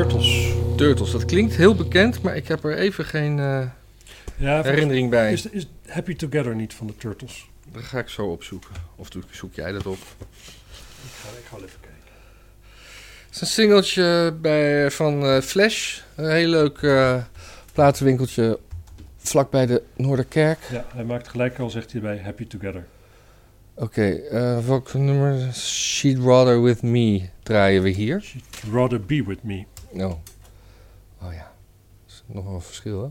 Turtles. Turtles, dat klinkt heel bekend, maar ik heb er even geen uh, ja, herinnering bij. Is, is Happy Together niet van de Turtles? Dat ga ik zo opzoeken. Of zoek jij dat op? Ik ga, ik ga even kijken. Het is een singeltje bij, van uh, Flash. Een heel leuk uh, platenwinkeltje vlakbij de Noorderkerk. Ja, hij maakt gelijk al, zegt hij bij Happy Together. Oké, okay, uh, welk nummer? She'd Rather With Me draaien we hier. She'd Rather Be With Me. Oh. Oh ja. Dat is nog wel een verschil, hè?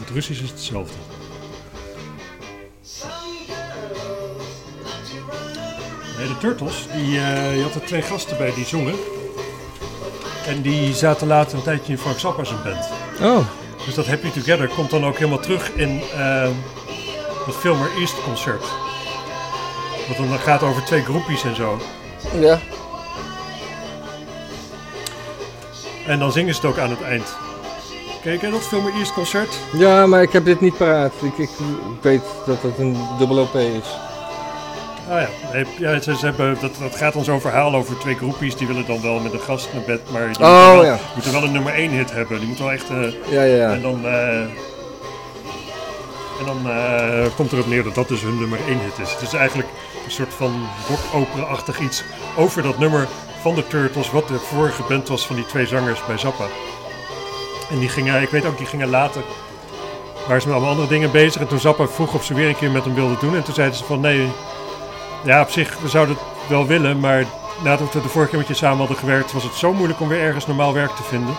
Het Russisch is hetzelfde. Nee, de Turtles, die, uh, je had er twee gasten bij die zongen. En die zaten later een tijdje in Frank Zappa's band. Oh. Dus dat Happy Together komt dan ook helemaal terug in uh, dat Filmer East concert. Wat dan gaat over twee groepjes en zo. Ja. En dan zingen ze het ook aan het eind. Kijk, dat Filmer East concert? Ja, maar ik heb dit niet paraat. Ik, ik, ik weet dat het een dubbel OP is. Ah ja, ja ze, hebben, dat, dat gaat dan zo'n verhaal over twee groepjes die willen dan wel met een gast naar bed, maar die oh, moeten, wel, ja. moeten wel een nummer 1 hit hebben. Die moeten wel echt. Uh, ja, ja, ja. En dan, uh, en dan uh, komt erop neer dat dat dus hun nummer 1 hit is. Het is eigenlijk een soort van rock-opera-achtig iets over dat nummer van de Turtles, wat de vorige band was van die twee zangers bij Zappa. En die gingen, ik weet ook, die gingen later waren ze met allemaal andere dingen bezig. En toen Zappa vroeg of ze weer een keer met hem wilden doen. En toen zeiden ze van nee, ja, op zich, we zouden het wel willen, maar nadat we de vorige keer met je samen hadden gewerkt, was het zo moeilijk om weer ergens normaal werk te vinden.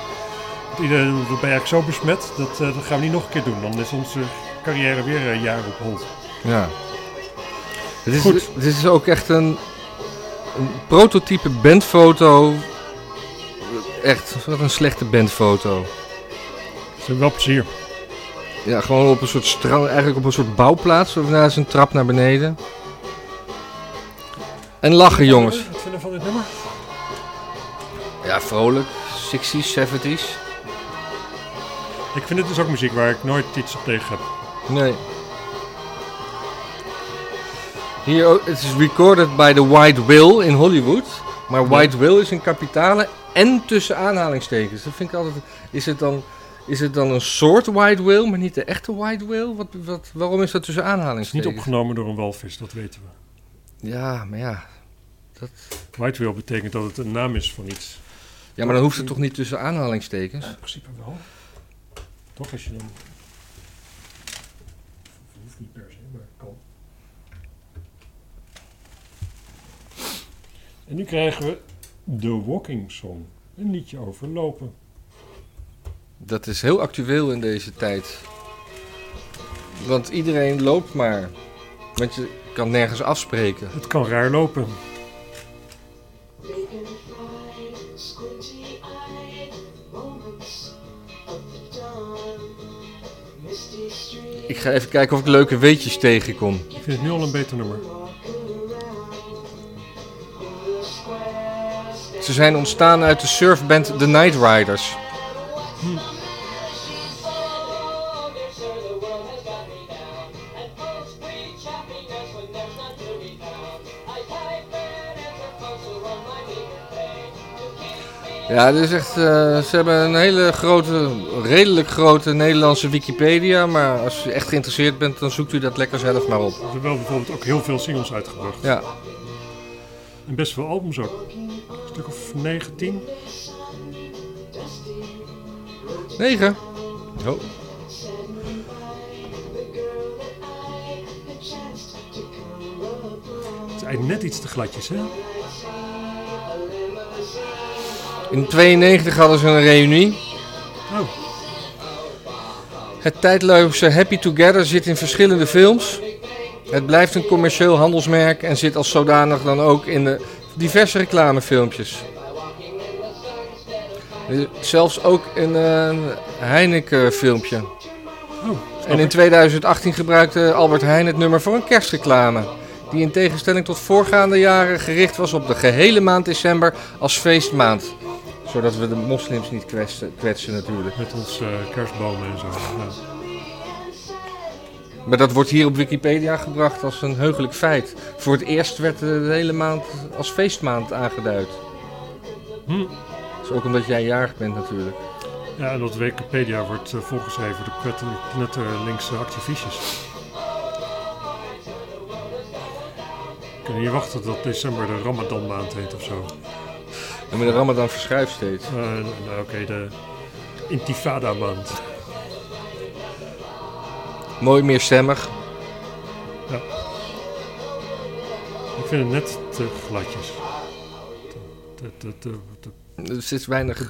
Iedereen ben je eigenlijk zo besmet, dat, uh, dat gaan we niet nog een keer doen. Dan is onze carrière weer een jaar op hold. Ja. Het is, Goed. Het is ook echt een, een prototype bandfoto. Echt, wat een slechte bandfoto. Ze hebben wel plezier. Ja, gewoon op een soort strand, eigenlijk op een soort bouwplaats. Of naast een trap naar beneden. En lachen, jongens. Wat vinden van dit nummer? Ja, vrolijk. 60s, 70s. Ik vind het dus ook muziek waar ik nooit iets op tegen heb. Nee. Hier, het is recorded by the White Will in Hollywood. Maar White Will is een kapitale en tussen aanhalingstekens. Dat vind ik altijd... Is het dan, is het dan een soort White Will, maar niet de echte White Will? Wat, wat, waarom is dat tussen aanhalingstekens? Het is niet opgenomen door een walvis, dat weten we. Ja, maar ja. Dat... White will betekent dat het een naam is van iets. Ja, maar dan hoeft het toch niet tussen aanhalingstekens? Ja, in principe wel. Toch als je dan... hoeft niet per se, maar kan. En nu krijgen we The Walking Song. Een liedje over lopen. Dat is heel actueel in deze tijd. Want iedereen loopt maar. Want je kan nergens afspreken. Het kan raar lopen. Ik ga even kijken of ik leuke weetjes tegenkom. Ik vind het nu al een beter nummer. Ze zijn ontstaan uit de surfband The Night Riders. Hm. Ja, dit is echt, uh, ze hebben een hele grote, redelijk grote Nederlandse Wikipedia. Maar als u echt geïnteresseerd bent, dan zoekt u dat lekker zelf maar op. Ze hebben wel bijvoorbeeld ook heel veel singles uitgebracht. Ja. En best veel albums ook. Een stuk of 19. 9? Oh. Het is eigenlijk net iets te gladjes, hè? In 92 hadden ze een reunie. Oh. Het tijdloze Happy Together zit in verschillende films. Het blijft een commercieel handelsmerk en zit als zodanig dan ook in de diverse reclamefilmpjes. Zelfs ook in een Heineken filmpje. Oh, en in 2018 gebruikte Albert Heijn het nummer voor een kerstreclame. Die in tegenstelling tot voorgaande jaren gericht was op de gehele maand december als feestmaand zodat we de moslims niet kwetsen, kwetsen natuurlijk. Met onze uh, kerstbomen en zo. Ja. Maar dat wordt hier op Wikipedia gebracht als een heugelijk feit. Voor het eerst werd de hele maand als feestmaand aangeduid. Hm. Dat is ook omdat jij jarig bent natuurlijk. Ja, en dat Wikipedia wordt eh, volgeschreven door knetter, knetterlinkse activistjes. Ik kan niet wachten dat december de Ramadan maand heet of zo. En met de Ramadan verschuift steeds. Eh, nou, oké, de Intifada maand. Mooi meerstemmig. Ik vind het net te gladjes. Te, te, te, te, te- Er zit weinig,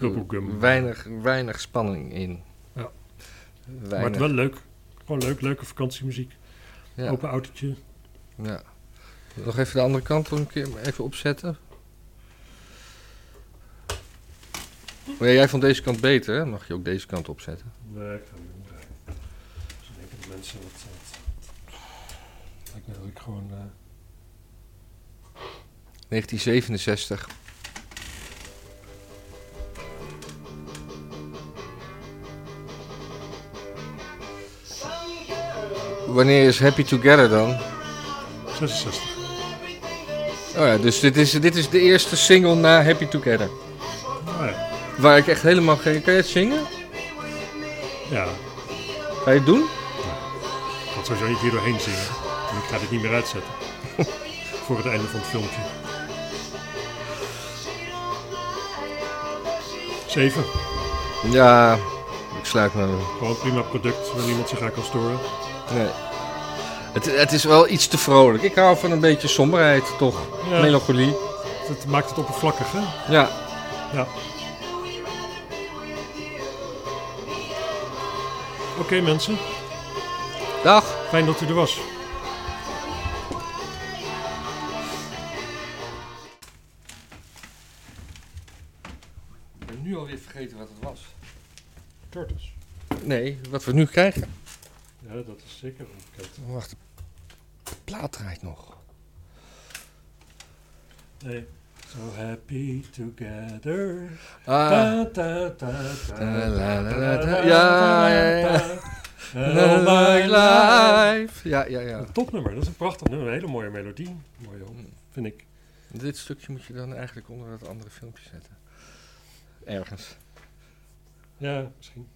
weinig, weinig spanning in. Ja. Maar het wel leuk. Gewoon leuk, leuke vakantiemuziek. ja. Open autootje. Ja. Nog even de andere kant een keer even opzetten. Maar ja, jij vond deze kant beter, hè? Mag je ook deze kant opzetten? Nee, ik ga. Dus mensen wat... wat lijkt me dat ik gewoon... eh, 1967. Wanneer is Happy Together dan? 66. Oh ja, dus dit is, dit is de eerste single na Happy Together. Ah, ja. Waar ik echt helemaal geen... Kan je het zingen? ja, Ga je het doen? Ik ga het sowieso niet hier doorheen zingen. En ik ga dit niet meer uitzetten. Voor het einde van het filmpje. 7. Ja, ik sluit me... Gewoon prima product waar niemand zich aan kan storen. Nee. Het, het is wel iets te vrolijk. Ik hou van een beetje somberheid, toch? Ja. Melancholie. Het maakt het oppervlakkig, hè? Ja. Ja. Oké mensen, Dag. fijn dat u er was. Ik ben nu alweer vergeten wat het was. Turtles. Nee, wat we nu krijgen. Ja, dat is zeker onbekend. Wacht, de plaat draait nog. Nee. So happy together. Ah, Ja, ja, ja. All my life. Ja, ja, ja. Een topnummer, dat is een prachtig nummer. Een hele mooie melodie. Mooi hoor, vind ik. Dit stukje moet je dan eigenlijk onder het andere filmpje zetten. Ergens. Ja, misschien.